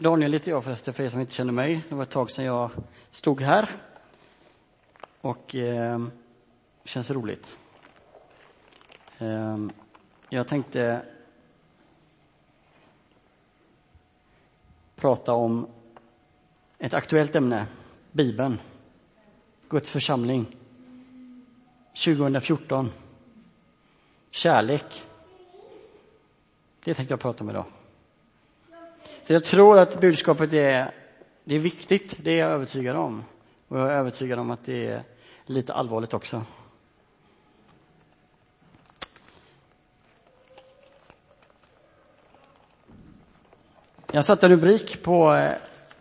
Daniel heter jag förresten, för er som inte känner mig. Det var ett tag sedan jag stod här. Och eh, det känns roligt. Eh, jag tänkte prata om ett aktuellt ämne, Bibeln. Guds församling. 2014. Kärlek. Det tänkte jag prata om idag. Så jag tror att budskapet är, det är viktigt, det är jag övertygad om. Och jag är övertygad om att det är lite allvarligt också. Jag satte en rubrik på eh,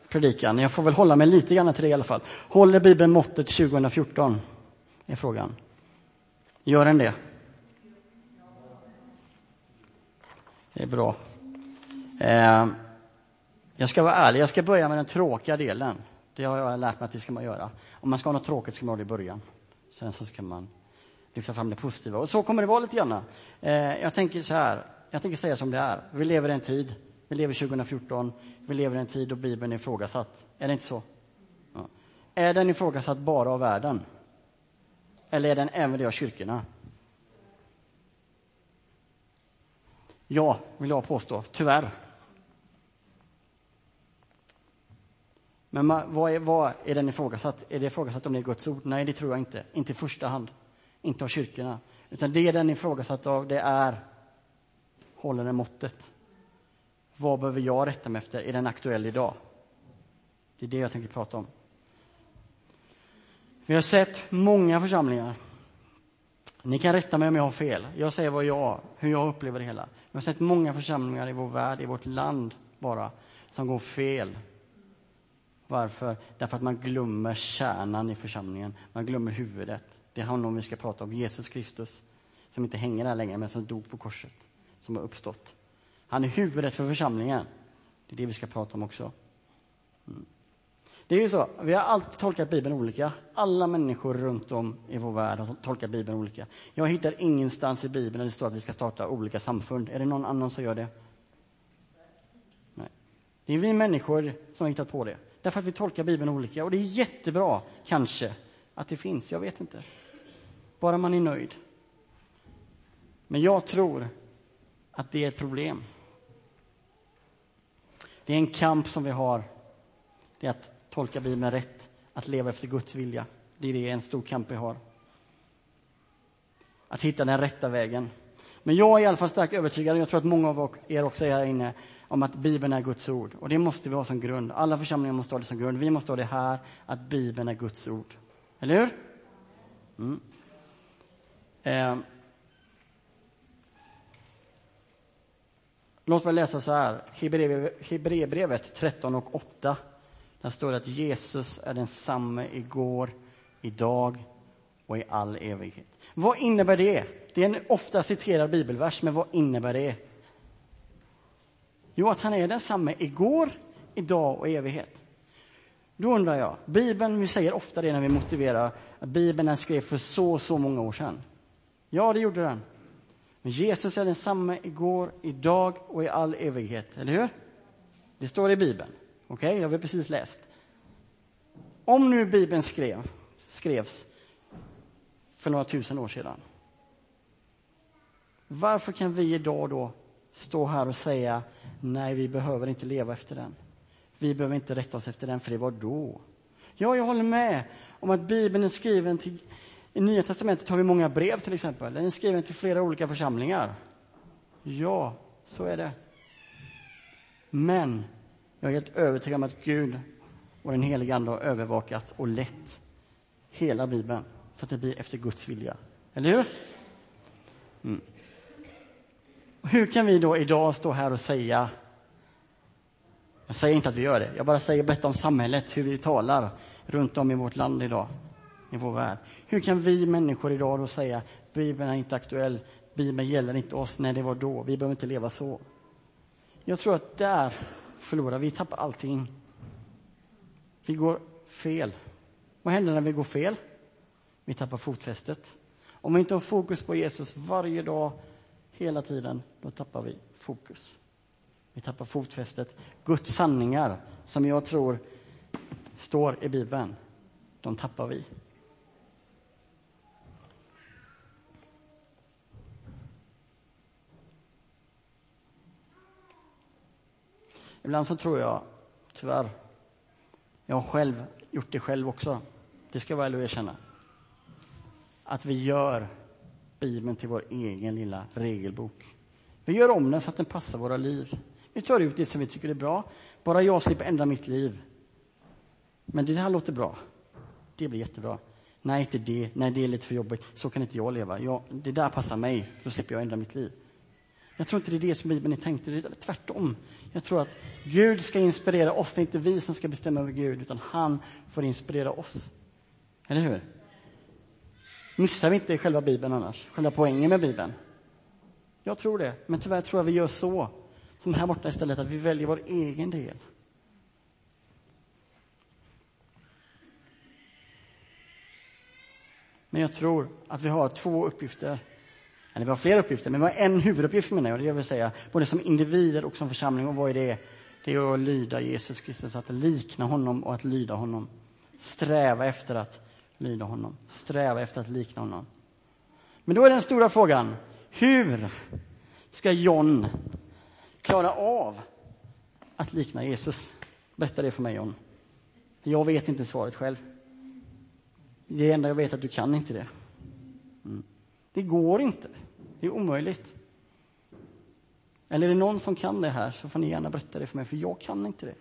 predikan. Jag får väl hålla mig lite grann till det i alla fall. Håller Bibeln måttet 2014? Är frågan. Gör den det? Det är bra. Eh, jag ska vara ärlig, jag ska börja med den tråkiga delen. Det har jag lärt mig att det ska man göra. Om man ska ha något tråkigt ska man ha det i början. Sen så ska man lyfta fram det positiva. Och så kommer det vara lite grann. Eh, jag tänker så här, jag tänker säga som det är. Vi lever i en tid, vi lever 2014, vi lever i en tid då Bibeln är ifrågasatt. Är det inte så? Ja. Är den ifrågasatt bara av världen? Eller är den även det av kyrkorna? Ja, vill jag påstå. Tyvärr. Men vad är, vad är den ifrågasatt? Är det ifrågasatt om det är Guds ord? Nej, det tror jag inte. Inte i första hand. Inte av kyrkorna. Utan det den är ifrågasatt av, det är håller den måttet? Vad behöver jag rätta mig efter? Är den aktuell idag? Det är det jag tänker prata om. Vi har sett många församlingar. Ni kan rätta mig om jag har fel. Jag säger vad jag, hur jag upplever det hela. Vi har sett många församlingar i vår värld, i vårt land bara, som går fel. Varför? Därför att man glömmer kärnan i församlingen. Man glömmer huvudet. Det är honom vi ska prata om, Jesus Kristus. Som inte hänger där längre, men som dog på korset. Som har uppstått. Han är huvudet för församlingen. Det är det vi ska prata om också. Mm. Det är ju så, vi har alltid tolkat Bibeln olika. Alla människor runt om i vår värld har tolkat Bibeln olika. Jag hittar ingenstans i Bibeln där det står att vi ska starta olika samfund. Är det någon annan som gör det? Nej. Det är vi människor som har hittat på det. Därför att vi tolkar Bibeln olika. Och det är jättebra, kanske, att det finns. Jag vet inte. Bara man är nöjd. Men jag tror att det är ett problem. Det är en kamp som vi har. Det är att tolka Bibeln rätt, att leva efter Guds vilja. Det är det en stor kamp vi har. Att hitta den rätta vägen. Men jag är i alla fall starkt övertygad, och jag tror att många av er också är här inne, om att Bibeln är Guds ord. Och det måste vi ha som grund. Alla församlingar måste ha det som grund. Vi måste ha det här, att Bibeln är Guds ord. Eller hur? Mm. Eh. Låt mig läsa så här, Hebreerbrevet 13 och 8. Där står det att Jesus är densamme igår, idag och i all evighet. Vad innebär det? Det är en ofta citerad bibelvers, men vad innebär det? Jo, att han är densamme igår, idag och i evighet. Då undrar jag, Bibeln, vi säger ofta det när vi motiverar att Bibeln den skrev för så, så många år sedan. Ja, det gjorde den. Men Jesus är densamme igår, idag och i all evighet, eller hur? Det står i Bibeln. Okej, okay, det har vi precis läst. Om nu Bibeln skrev, skrevs för några tusen år sedan. Varför kan vi idag då stå här och säga nej, vi behöver inte leva efter den. Vi behöver inte rätta oss efter den, för det var då. Ja, jag håller med om att Bibeln är skriven till... I Nya Testamentet har vi många brev till exempel. Den är skriven till flera olika församlingar. Ja, så är det. Men jag är helt övertygad om att Gud och den helige Ande har övervakat och lett hela Bibeln så att det blir efter Guds vilja. Eller hur? Mm. Hur kan vi då idag stå här och säga jag säger inte att vi gör det, jag bara säger berätta om samhället, hur vi talar runt om i vårt land idag, i vår värld. Hur kan vi människor idag då säga Bibeln är inte aktuell, Bibeln gäller inte oss, när det var då, vi behöver inte leva så. Jag tror att där förlorar vi, tappar allting. Vi går fel. Vad händer när vi går fel? Vi tappar fotfästet. Om vi inte har fokus på Jesus varje dag, hela tiden, då tappar vi fokus. Vi tappar fotfästet. Guds sanningar, som jag tror står i Bibeln, de tappar vi. Ibland så tror jag, tyvärr, jag har själv gjort det själv också, det ska jag väl erkänna, att vi gör Bibeln till vår egen lilla regelbok. Vi gör om den så att den passar våra liv. Vi tar ut det som vi tycker är bra. Bara jag slipper ändra mitt liv. Men det här låter bra. Det blir jättebra. Nej, inte det. Nej, det är lite för jobbigt. Så kan inte jag leva. Jag, det där passar mig. Då slipper jag ändra mitt liv. Jag tror inte det är det som Bibeln är tänkt. Det är tvärtom. Jag tror att Gud ska inspirera oss. Det är inte vi som ska bestämma över Gud, utan han får inspirera oss. Eller hur? Missar vi inte själva Bibeln annars? Själva poängen med Bibeln? Jag tror det. Men tyvärr tror jag vi gör så, som här borta istället, att vi väljer vår egen del. Men jag tror att vi har två uppgifter eller vi har flera uppgifter, men vi har en huvuduppgift menar jag, det vill säga både som individer och som församling. Och vad är det? Det är att lyda Jesus Kristus, att likna honom och att lyda honom. Sträva efter att lyda honom, sträva efter att likna honom. Men då är den stora frågan, hur ska John klara av att likna Jesus? Berätta det för mig, John. Jag vet inte svaret själv. Det enda jag vet är att du kan inte det. Mm. Det går inte. Det är omöjligt. Eller är det någon som kan det här så får ni gärna berätta det för mig, för jag kan inte det.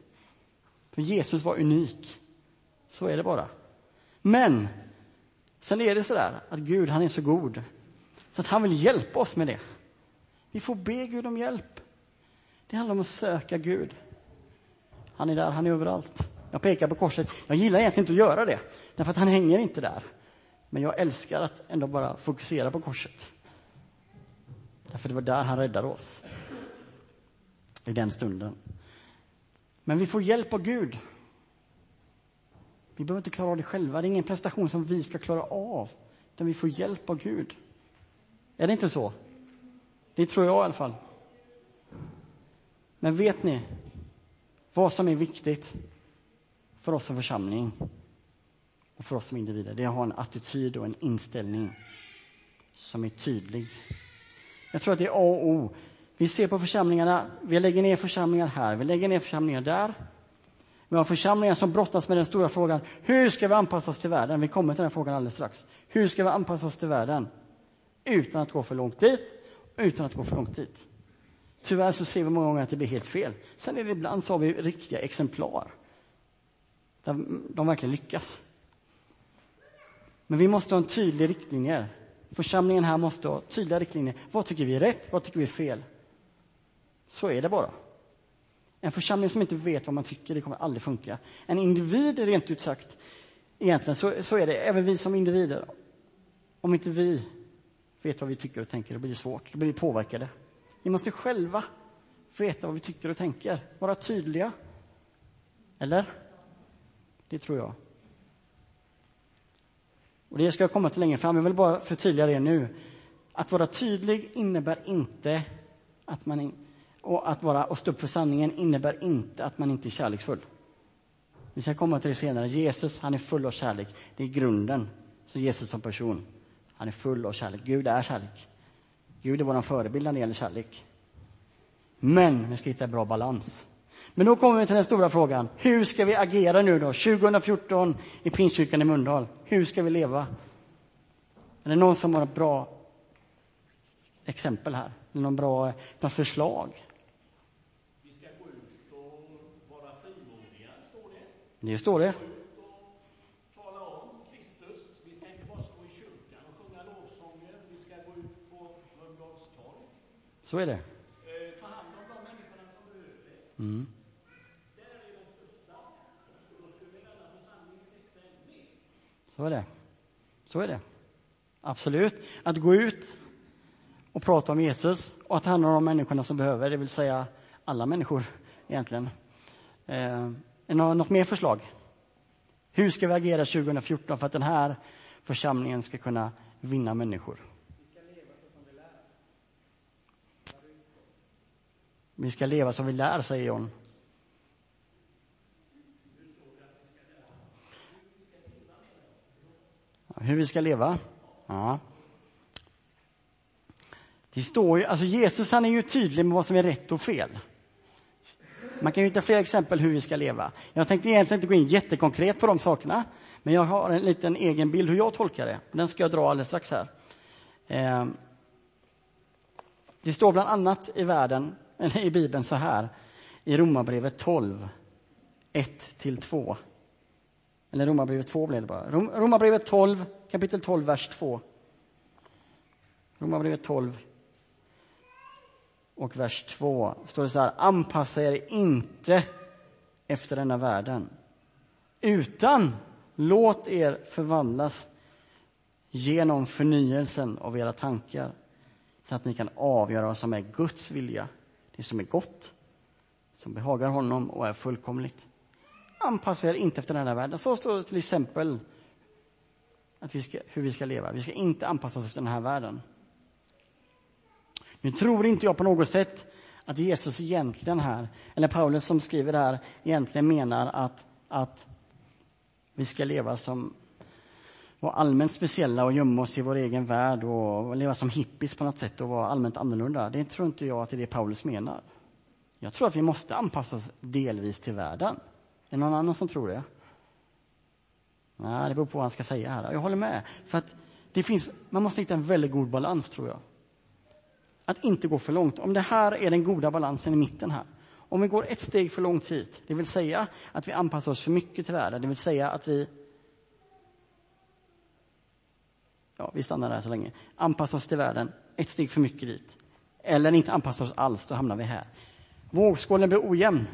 För Jesus var unik. Så är det bara. Men sen är det så där att Gud, han är så god så att han vill hjälpa oss med det. Vi får be Gud om hjälp. Det handlar om att söka Gud. Han är där, han är överallt. Jag pekar på korset. Jag gillar egentligen inte att göra det, därför att han hänger inte där. Men jag älskar att ändå bara fokusera på korset. Därför det var där han räddade oss. I den stunden. Men vi får hjälp av Gud. Vi behöver inte klara av det själva. Det är ingen prestation som vi ska klara av. Utan vi får hjälp av Gud. Är det inte så? Det tror jag i alla fall. Men vet ni vad som är viktigt för oss som församling och för oss som individer? Det är att ha en attityd och en inställning som är tydlig. Jag tror att det är A och O. Vi ser på församlingarna, vi lägger ner församlingar här, vi lägger ner församlingar där. Vi har församlingar som brottas med den stora frågan, hur ska vi anpassa oss till världen? Vi kommer till den frågan alldeles strax. Hur ska vi anpassa oss till världen? Utan att gå för långt dit, utan att gå för långt dit. Tyvärr så ser vi många gånger att det blir helt fel. Sen är det ibland så har vi riktiga exemplar. Där de verkligen lyckas. Men vi måste ha en tydlig riktlinje. Församlingen här måste ha tydliga riktlinjer. Vad tycker vi är rätt? Vad tycker vi är fel? Så är det bara. En församling som inte vet vad man tycker, det kommer aldrig funka. En individ, rent ut sagt, egentligen, så, så är det. Även vi som individer. Om inte vi vet vad vi tycker och tänker, då blir det svårt. Då blir vi påverkade. Vi måste själva veta vad vi tycker och tänker. Vara tydliga. Eller? Det tror jag. Och det ska jag komma till längre fram. Jag vill bara förtydliga det nu. Att vara tydlig innebär inte att man... Och att vara och stå upp för sanningen innebär inte att man inte är kärleksfull. Vi ska komma till det senare. Jesus, han är full av kärlek. Det är grunden. Så Jesus som person, han är full av kärlek. Gud är kärlek. Gud är vår förebild när det gäller kärlek. Men vi ska hitta en bra balans. Men då kommer vi till den stora frågan. Hur ska vi agera nu då, 2014 i Pingstkyrkan i Mölndal? Hur ska vi leva? Är det någon som har ett bra exempel här? Någon bra något förslag? Vi ska gå ut och vara frimodiga, står det. Det står det. Tala om Kristus. Vi ska inte bara stå i kyrkan och sjunga lovsånger. Vi ska gå ut på Mölndals torg. Så är det. Eh, ta hand om de människorna som behöver det. Mm. Så är det. Så är det. Absolut. Att gå ut och prata om Jesus och att ta hand om de människorna som behöver, det vill säga alla människor egentligen. Är det något mer förslag? Hur ska vi agera 2014 för att den här församlingen ska kunna vinna människor? Vi ska leva som vi lär, säger John. Hur vi ska leva? Ja. Det står ju, alltså Jesus han är ju tydlig med vad som är rätt och fel. Man kan ju hitta fler exempel hur vi ska leva. Jag tänkte egentligen inte gå in jättekonkret på de sakerna, men jag har en liten egen bild hur jag tolkar det. Den ska jag dra alldeles strax här. Ehm, det står bland annat i världen, eller i Bibeln så här, i Romarbrevet 12, 1-2. Eller Romarbrevet 2 blev det bara. Romarbrevet 12, kapitel 12, vers 2. Romarbrevet 12, och vers 2 står det så här, anpassa er inte efter denna världen, utan låt er förvandlas genom förnyelsen av era tankar så att ni kan avgöra vad som är Guds vilja, det som är gott, som behagar honom och är fullkomligt. Anpassa er inte efter den här världen. Så står det till exempel att vi ska, hur vi ska leva. Vi ska inte anpassa oss efter den här världen. Nu tror inte jag på något sätt att Jesus egentligen här, eller Paulus som skriver det här, egentligen menar att, att vi ska leva som vara allmänt speciella och gömma oss i vår egen värld och leva som hippies på något sätt och vara allmänt annorlunda. Det tror inte jag att det är det Paulus menar. Jag tror att vi måste anpassa oss delvis till världen. Är det någon annan som tror det? Nej, det beror på vad han ska säga här. Jag håller med. För att det finns, man måste hitta en väldigt god balans, tror jag att inte gå för långt. Om det här är den goda balansen i mitten här. Om vi går ett steg för långt hit, det vill säga att vi anpassar oss för mycket till världen, det vill säga att vi Ja, vi stannar där så länge. Anpassa oss till världen, ett steg för mycket dit. Eller inte anpassa oss alls, då hamnar vi här. Vågskålen blir ojämn.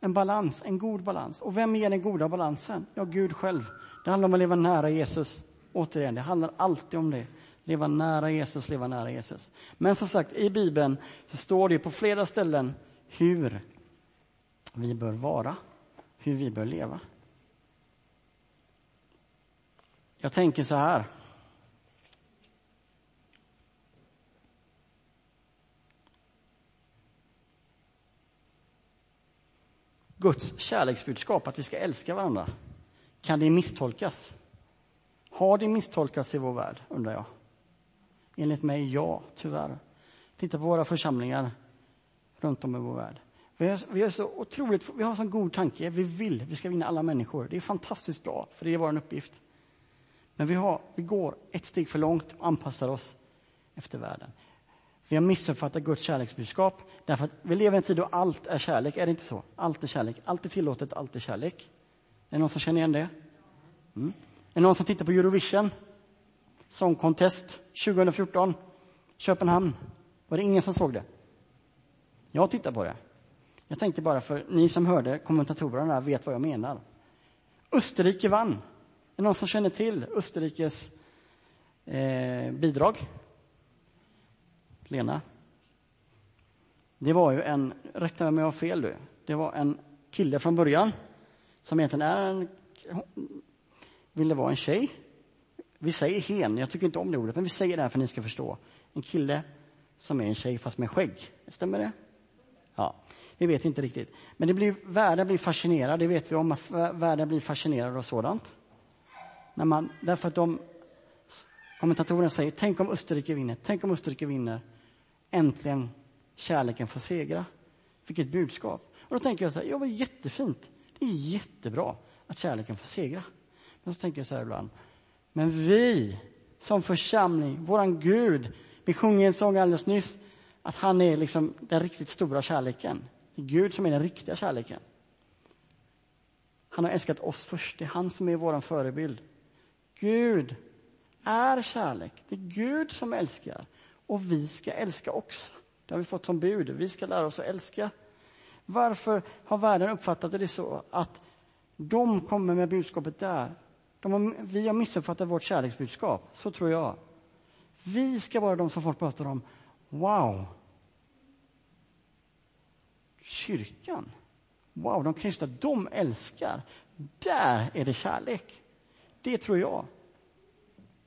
En balans, en god balans. Och vem ger den goda balansen? Ja, Gud själv. Det handlar om att leva nära Jesus. Återigen, det handlar alltid om det. Leva nära Jesus, leva nära Jesus. Men som sagt, i Bibeln så står det på flera ställen hur vi bör vara, hur vi bör leva. Jag tänker så här. Guds kärleksbudskap, att vi ska älska varandra, kan det misstolkas? Har det misstolkats i vår värld, undrar jag? Enligt mig, ja, tyvärr. Titta på våra församlingar runt om i vår värld. Vi har, vi är så otroligt, vi har en sån god tanke. Vi vill, vi ska vinna alla människor. Det är fantastiskt bra, för det är vår uppgift. Men vi, har, vi går ett steg för långt och anpassar oss efter världen. Vi har missuppfattat Guds kärleksbudskap därför att vi lever i en tid då allt är kärlek. Är det inte så? Allt är kärlek. Allt är tillåtet, allt är kärlek. Är det någon som känner igen det? Mm. Är det någon som tittar på Eurovision? Song Contest 2014, Köpenhamn. Var det ingen som såg det? Jag tittar på det. Jag tänkte bara för ni som hörde kommentatorerna vet vad jag menar. Österrike vann. Är det någon som känner till Österrikes eh, bidrag? Lena? Det var ju en, rätta mig om jag har fel du, det var en kille från början som egentligen är en, ville vara en tjej vi säger hen, jag tycker inte om det ordet, men vi säger det här för att ni ska förstå. En kille som är en tjej fast med skägg. Stämmer det? Ja, vi vet inte riktigt. Men det blir, världen blir fascinerad, det vet vi om, att världen blir fascinerad av sådant. När man, därför att de kommentatorerna säger, tänk om Österrike vinner, tänk om Österrike vinner. Äntligen kärleken får segra. Vilket budskap. Och då tänker jag så här, ja, vad jättefint. Det är jättebra att kärleken får segra. Men så tänker jag så här ibland, men vi som församling, våran Gud, vi sjunger en sång alldeles nyss att han är liksom den riktigt stora kärleken. Det är Gud som är den riktiga kärleken. Han har älskat oss först, det är han som är vår förebild. Gud är kärlek, det är Gud som älskar och vi ska älska också. Det har vi fått som bud, vi ska lära oss att älska. Varför har världen uppfattat det så att de kommer med budskapet där de har, vi har missuppfattat vårt kärleksbudskap, så tror jag. Vi ska vara de som folk pratar om. Wow! Kyrkan. Wow, de kristna, de älskar. Där är det kärlek. Det tror jag.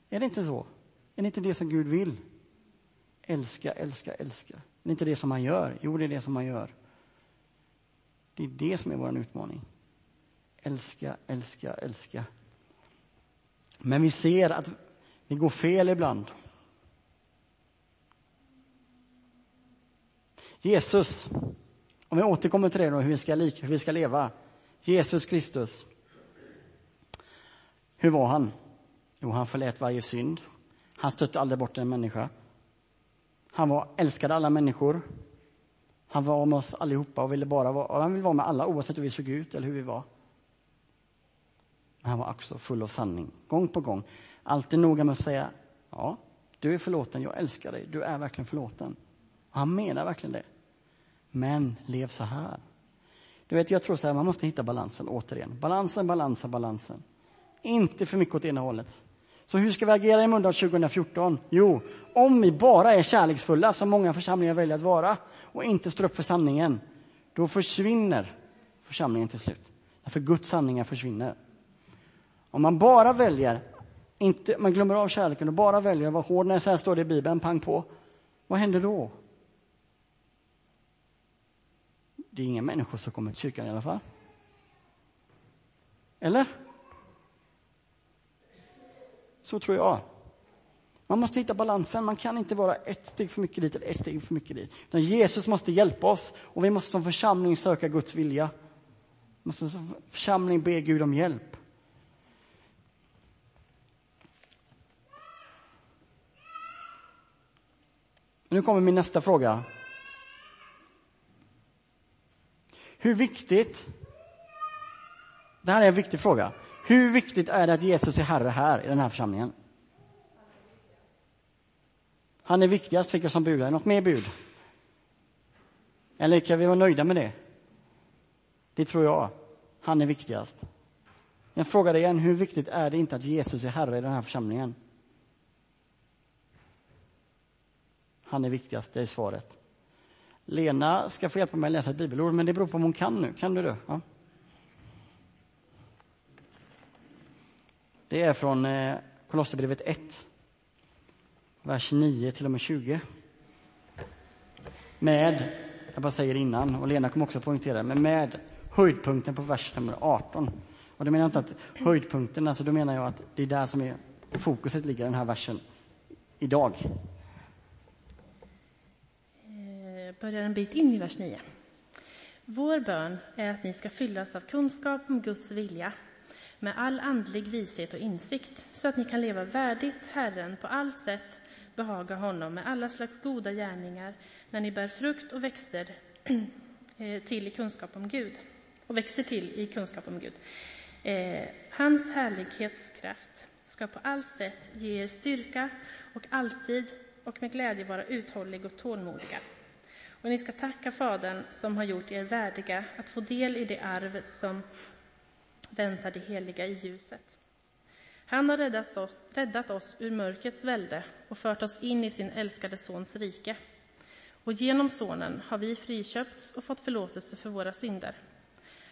Är det inte så? Är det inte det som Gud vill? Älska, älska, älska. Det är inte det som man gör. Jo, det är det som man gör. Det är det som är vår utmaning. Älska, älska, älska. Men vi ser att vi går fel ibland. Jesus, om vi återkommer till det då, hur vi ska, hur vi ska leva. Jesus Kristus. Hur var han? Jo, han förlät varje synd. Han stötte aldrig bort en människa. Han var, älskade alla människor. Han var med oss allihopa och ville bara vara, han ville vara med alla oavsett hur vi såg ut eller hur vi var. Men han var också full av sanning, gång på gång. Alltid noga med att säga, ja, du är förlåten, jag älskar dig, du är verkligen förlåten. Och han menar verkligen det. Men lev så här. Du vet, jag tror så här, man måste hitta balansen återigen. Balansen, balansen, balansen. Inte för mycket åt ena hållet. Så hur ska vi agera i Mölndal 2014? Jo, om vi bara är kärleksfulla, som många församlingar väljer att vara, och inte står upp för sanningen, då försvinner församlingen till slut. Därför Guds sanningar försvinner. Om man bara väljer, inte, man glömmer av kärleken och bara väljer att vara hård, när så här står det i Bibeln, pang på, vad händer då? Det är inga människor som kommer till kyrkan i alla fall. Eller? Så tror jag. Man måste hitta balansen. Man kan inte vara ett steg för mycket dit eller ett steg för mycket dit. Utan Jesus måste hjälpa oss och vi måste som församling söka Guds vilja. Vi måste som församling be Gud om hjälp. Nu kommer min nästa fråga. Hur viktigt, det här är en viktig fråga. Hur viktigt är det att Jesus är Herre här i den här församlingen? Han är viktigast, fick jag som bud. Något mer bud? Eller kan vi vara nöjda med det? Det tror jag. Han är viktigast. Jag frågar igen, hur viktigt är det inte att Jesus är Herre i den här församlingen? Han är viktigast, det är svaret. Lena ska få hjälpa mig att läsa ett bibelord, men det beror på om hon kan nu. Kan du det? Ja. Det är från eh, Kolosserbrevet 1, vers 9 till och med 20. Med, jag bara säger innan, och Lena kommer också poängtera men med höjdpunkten på vers nummer 18. Och då menar jag inte att höjdpunkten, alltså då menar jag att det är där som är fokuset ligger, den här versen, idag. Eh, börjar en bit in i vers 9. Vår bön är att ni ska fyllas av kunskap om Guds vilja med all andlig vishet och insikt så att ni kan leva värdigt Herren på allt sätt, behaga honom med alla slags goda gärningar när ni bär frukt och växer eh, till i kunskap om Gud och växer till i kunskap om Gud. Eh, hans härlighetskraft ska på allt sätt ge er styrka och alltid och med glädje vara uthållig och tålmodiga. Och ni ska tacka Fadern som har gjort er värdiga att få del i det arv som väntar det heliga i ljuset. Han har räddat oss, räddat oss ur mörkrets välde och fört oss in i sin älskade Sons rike. Och genom Sonen har vi friköpts och fått förlåtelse för våra synder.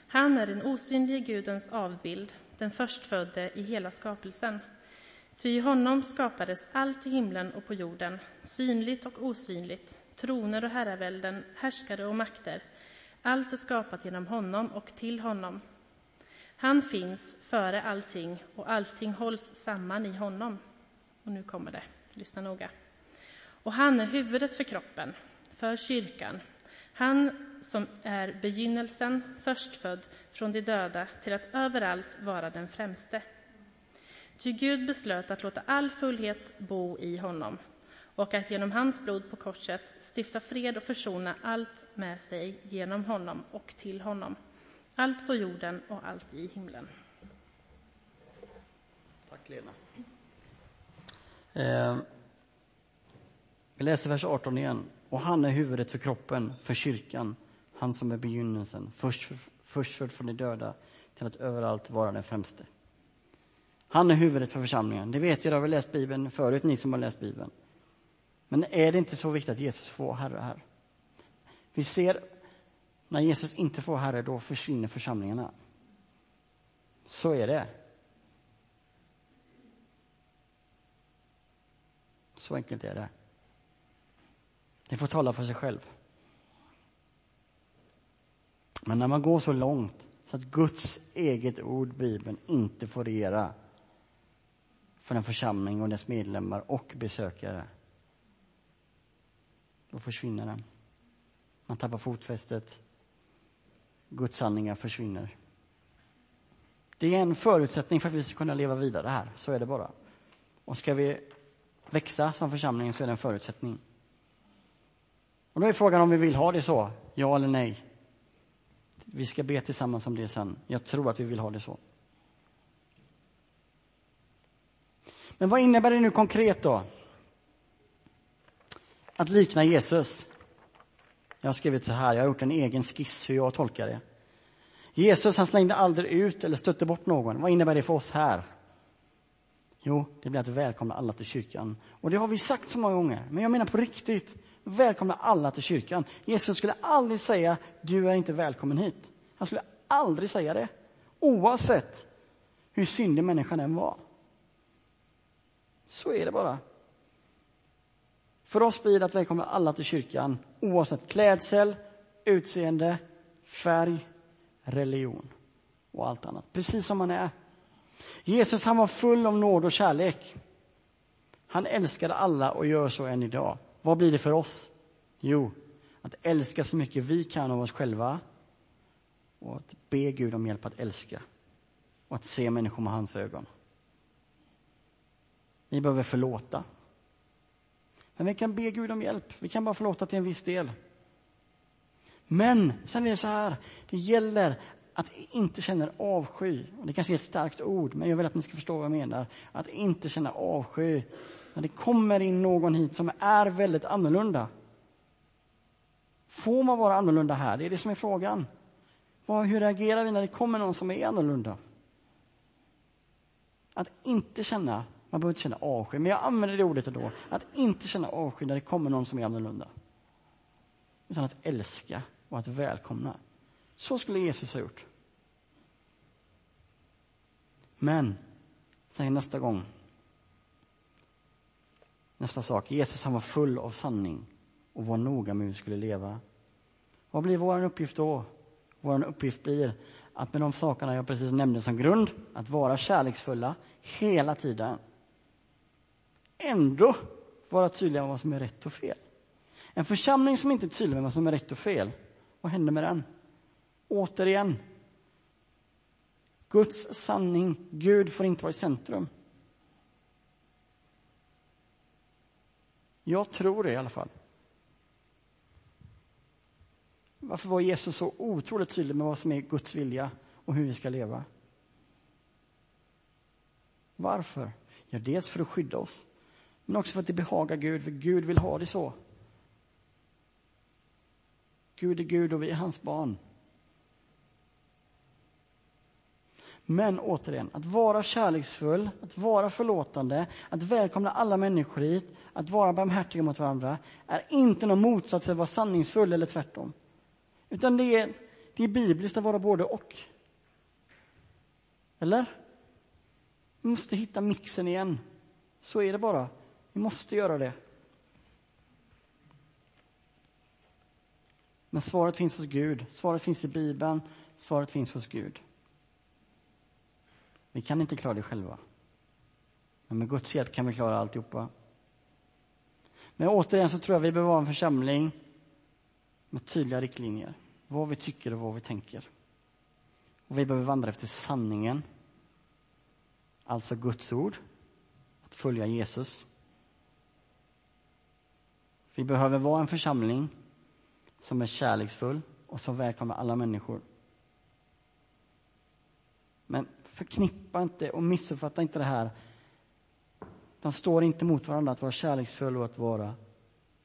Han är den osynlige Gudens avbild, den förstfödde i hela skapelsen. Ty i honom skapades allt i himlen och på jorden, synligt och osynligt, troner och herravälden, härskare och makter. Allt är skapat genom honom och till honom. Han finns före allting och allting hålls samman i honom. Och nu kommer det, lyssna noga. Och han är huvudet för kroppen, för kyrkan. Han som är begynnelsen, förstfödd från de döda till att överallt vara den främste. Ty Gud beslöt att låta all fullhet bo i honom och att genom hans blod på korset stifta fred och försona allt med sig genom honom och till honom allt på jorden och allt i himlen. Tack, Lena. Eh, vi läser vers 18 igen. Och han är huvudet för kroppen, för kyrkan, han som är begynnelsen, först, för, först för från de döda till att överallt vara den främste. Han är huvudet för församlingen. Det vet jag, det har vi läst Bibeln förut, ni som har läst Bibeln. Men är det inte så viktigt att Jesus får Herre här? Vi ser när Jesus inte får Herre, då försvinner församlingarna. Så är det. Så enkelt är det. Det får tala för sig själv. Men när man går så långt så att Guds eget ord, Bibeln, inte får regera för en församling och dess medlemmar och besökare, då försvinner den. Man tappar fotfästet. Guds sanningar försvinner. Det är en förutsättning för att vi ska kunna leva vidare här, så är det bara. Och ska vi växa som församling så är det en förutsättning. Och då är frågan om vi vill ha det så, ja eller nej. Vi ska be tillsammans om det sen. Jag tror att vi vill ha det så. Men vad innebär det nu konkret då? Att likna Jesus. Jag har skrivit så här, jag har gjort en egen skiss hur jag tolkar det. Jesus han slängde aldrig ut eller stötte bort någon. Vad innebär det för oss här? Jo, det blir att välkomna alla till kyrkan. Och det har vi sagt så många gånger, men jag menar på riktigt. Välkomna alla till kyrkan. Jesus skulle aldrig säga, du är inte välkommen hit. Han skulle aldrig säga det. Oavsett hur syndig människan än var. Så är det bara. För oss blir det att välkomna alla till kyrkan, oavsett klädsel, utseende, färg, religion och allt annat. Precis som man är. Jesus han var full av nåd och kärlek. Han älskade alla och gör så än idag. Vad blir det för oss? Jo, att älska så mycket vi kan av oss själva och att be Gud om hjälp att älska och att se människor med hans ögon. Vi behöver förlåta. Men vi kan be Gud om hjälp. Vi kan bara förlåta till en viss del. Men sen är det så här, det gäller att inte känna avsky. Det kanske är ett starkt ord, men jag vill att ni ska förstå vad jag menar. Att inte känna avsky när det kommer in någon hit som är väldigt annorlunda. Får man vara annorlunda här? Det är det som är frågan. Hur reagerar vi när det kommer någon som är annorlunda? Att inte känna, man behöver inte känna avsky, men jag använder det ordet ändå. Att inte känna avsky när det kommer någon som är annorlunda. Utan att älska och att välkomna. Så skulle Jesus ha gjort. Men, sen nästa gång. Nästa sak. Jesus han var full av sanning och var noga med hur vi skulle leva. Vad blir vår uppgift då? Vår uppgift blir att med de sakerna jag precis nämnde som grund, att vara kärleksfulla hela tiden. Ändå vara tydliga med vad som är rätt och fel. En församling som inte är tydlig med vad som är rätt och fel, vad händer med den? Återigen. Guds sanning, Gud får inte vara i centrum. Jag tror det i alla fall. Varför var Jesus så otroligt tydlig med vad som är Guds vilja och hur vi ska leva? Varför? Ja, dels för att skydda oss, men också för att det behagar Gud, för Gud vill ha det så. Gud är Gud och vi är hans barn. Men återigen, att vara kärleksfull, att vara förlåtande, att välkomna alla människor hit, att vara barmhärtiga mot varandra är inte någon motsats till att vara sanningsfull eller tvärtom. Utan det är, det är bibliskt att vara både och. Eller? Vi måste hitta mixen igen. Så är det bara. Vi måste göra det. Men svaret finns hos Gud. Svaret finns i Bibeln. Svaret finns hos Gud. Vi kan inte klara det själva. Men med Guds hjälp kan vi klara alltihopa. Men återigen så tror jag vi behöver vara en församling med tydliga riktlinjer. Vad vi tycker och vad vi tänker. Och vi behöver vandra efter sanningen. Alltså Guds ord. Att följa Jesus. Vi behöver vara en församling som är kärleksfull och som välkomnar alla människor. Men förknippa inte och missuppfatta inte det här. De står inte mot varandra, att vara kärleksfull och att vara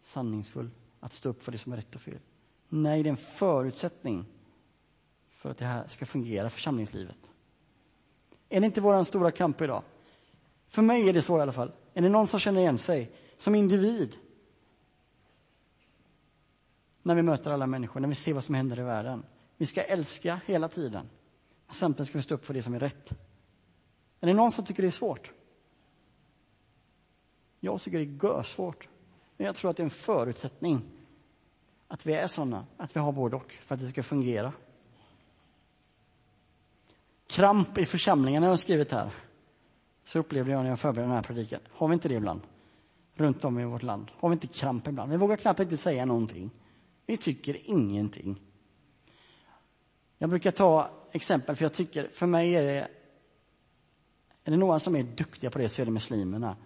sanningsfull. Att stå upp för det som är rätt och fel. Nej, det är en förutsättning för att det här ska fungera, församlingslivet. Är det inte vår stora kamp idag? För mig är det så i alla fall. Är det någon som känner igen sig som individ? När vi möter alla människor, när vi ser vad som händer i världen. Vi ska älska hela tiden. Samtidigt ska vi stå upp för det som är rätt. Är det någon som tycker det är svårt? Jag tycker det är görsvårt. Men jag tror att det är en förutsättning att vi är sådana, att vi har både och, för att det ska fungera. Kramp i församlingen har jag skrivit här. Så upplevde jag när jag förberedde den här predikan. Har vi inte det ibland? Runt om i vårt land. Har vi inte kramp ibland? Vi vågar knappt inte säga någonting. Vi tycker ingenting. Jag brukar ta exempel, för jag tycker, för mig är det... Är det några som är duktiga på det så är det muslimerna.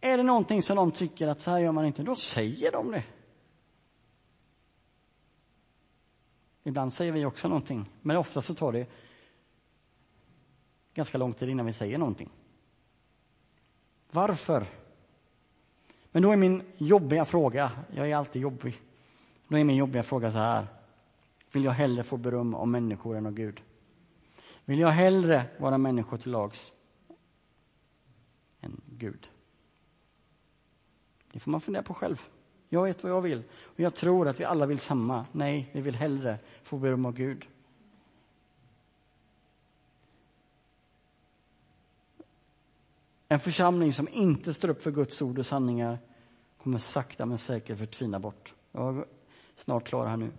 Är det någonting som de tycker att så här gör man inte, då säger de det. Ibland säger vi också någonting, men ofta så tar det ganska lång tid innan vi säger någonting. Varför? Men då är min jobbiga fråga, jag är alltid jobbig, då är min jobbiga fråga så här. Vill jag hellre få beröm av människor än av Gud? Vill jag hellre vara människor till lags än Gud? Det får man fundera på själv. Jag vet vad jag vill. Och jag tror att vi alla vill samma. Nej, vi vill hellre få beröm av Gud. En församling som inte står upp för Guds ord och sanningar kommer sakta men säkert förtvina bort. Jag snart klar här nu.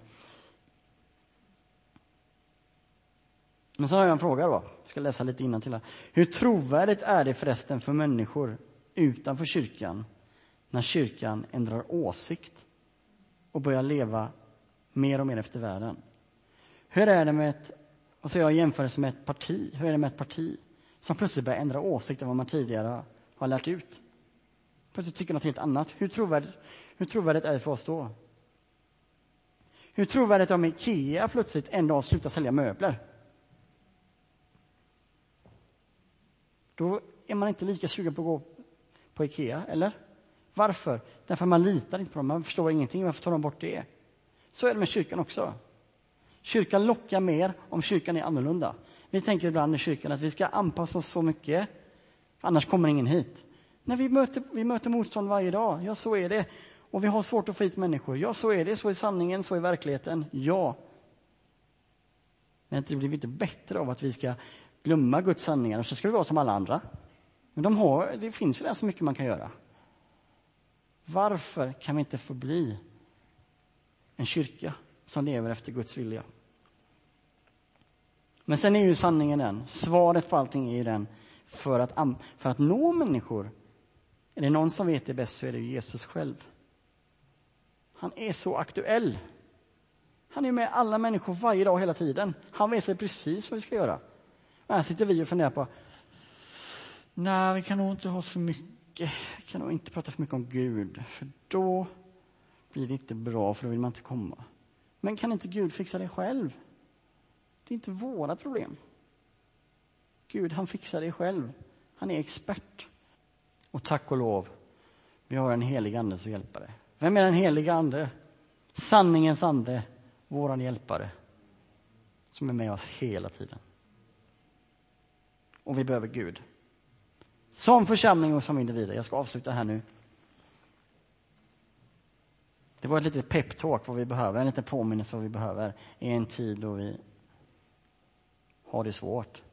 Men så har jag en fråga då. Jag ska läsa lite till. Hur trovärdigt är det förresten för människor utanför kyrkan när kyrkan ändrar åsikt och börjar leva mer och mer efter världen? Hur är det med ett, och så jag jämförelse med ett parti, hur är det med ett parti som plötsligt börjar ändra åsikt än vad man tidigare har lärt ut? Plötsligt tycker något helt annat. Hur trovärdigt, hur trovärdigt är det för oss då? Hur trovärdigt är det om Ikea plötsligt en dag slutar sälja möbler? Då är man inte lika sugen på att gå på Ikea, eller? Varför? Därför man litar inte på dem, man förstår ingenting. Varför tar de bort det? Så är det med kyrkan också. Kyrkan lockar mer om kyrkan är annorlunda. Vi tänker ibland i kyrkan att vi ska anpassa oss så mycket, annars kommer ingen hit. När vi möter, vi möter motstånd varje dag, ja så är det. Och vi har svårt att få hit människor, ja så är det, så är sanningen, så är verkligheten, ja. Men det blir inte bättre av att vi ska glömma Guds sanningar och så ska vi vara som alla andra. Men de har, det finns ju redan så mycket man kan göra. Varför kan vi inte få bli en kyrka som lever efter Guds vilja? Men sen är ju sanningen den, svaret på allting är ju den, för att, för att nå människor, är det någon som vet det bäst så är det Jesus själv. Han är så aktuell. Han är med alla människor varje dag, hela tiden. Han vet väl precis vad vi ska göra. Men Här sitter vi och funderar på, nej, vi kan nog inte ha för mycket, vi kan nog inte prata för mycket om Gud, för då blir det inte bra, för då vill man inte komma. Men kan inte Gud fixa det själv? Det är inte våra problem. Gud, han fixar det själv. Han är expert. Och tack och lov, vi har en helig ande som hjälpare. Vem är den heliga ande? Sanningens ande, våran hjälpare, som är med oss hela tiden och vi behöver Gud. Som församling och som individer. Jag ska avsluta här nu. Det var ett litet peptalk vad vi behöver, en liten påminnelse vad vi behöver i en tid då vi har det svårt.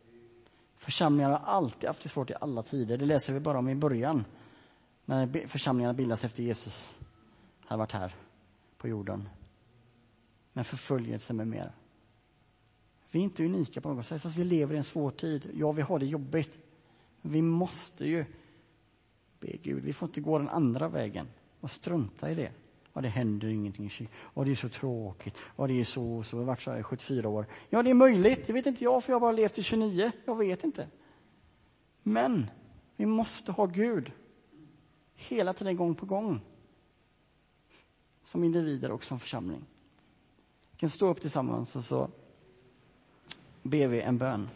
Församlingar har alltid haft det svårt i alla tider. Det läser vi bara om i början. När församlingarna bildas efter Jesus hade varit här på jorden. Med förföljelse med mera. Vi är inte unika på något sätt, fast vi lever i en svår tid. Ja, vi har det jobbigt. Vi måste ju be Gud. Vi får inte gå den andra vägen och strunta i det. Ja, det händer ingenting i kyrkan. Det är så tråkigt. Ja, det är så så. Jag har varit så här i 74 år. Ja, det är möjligt. Det vet inte jag, för jag har bara levt i 29. Jag vet inte. Men vi måste ha Gud. Hela tiden, gång på gång. Som individer och som församling. Vi kan stå upp tillsammans och så ber vi en bön.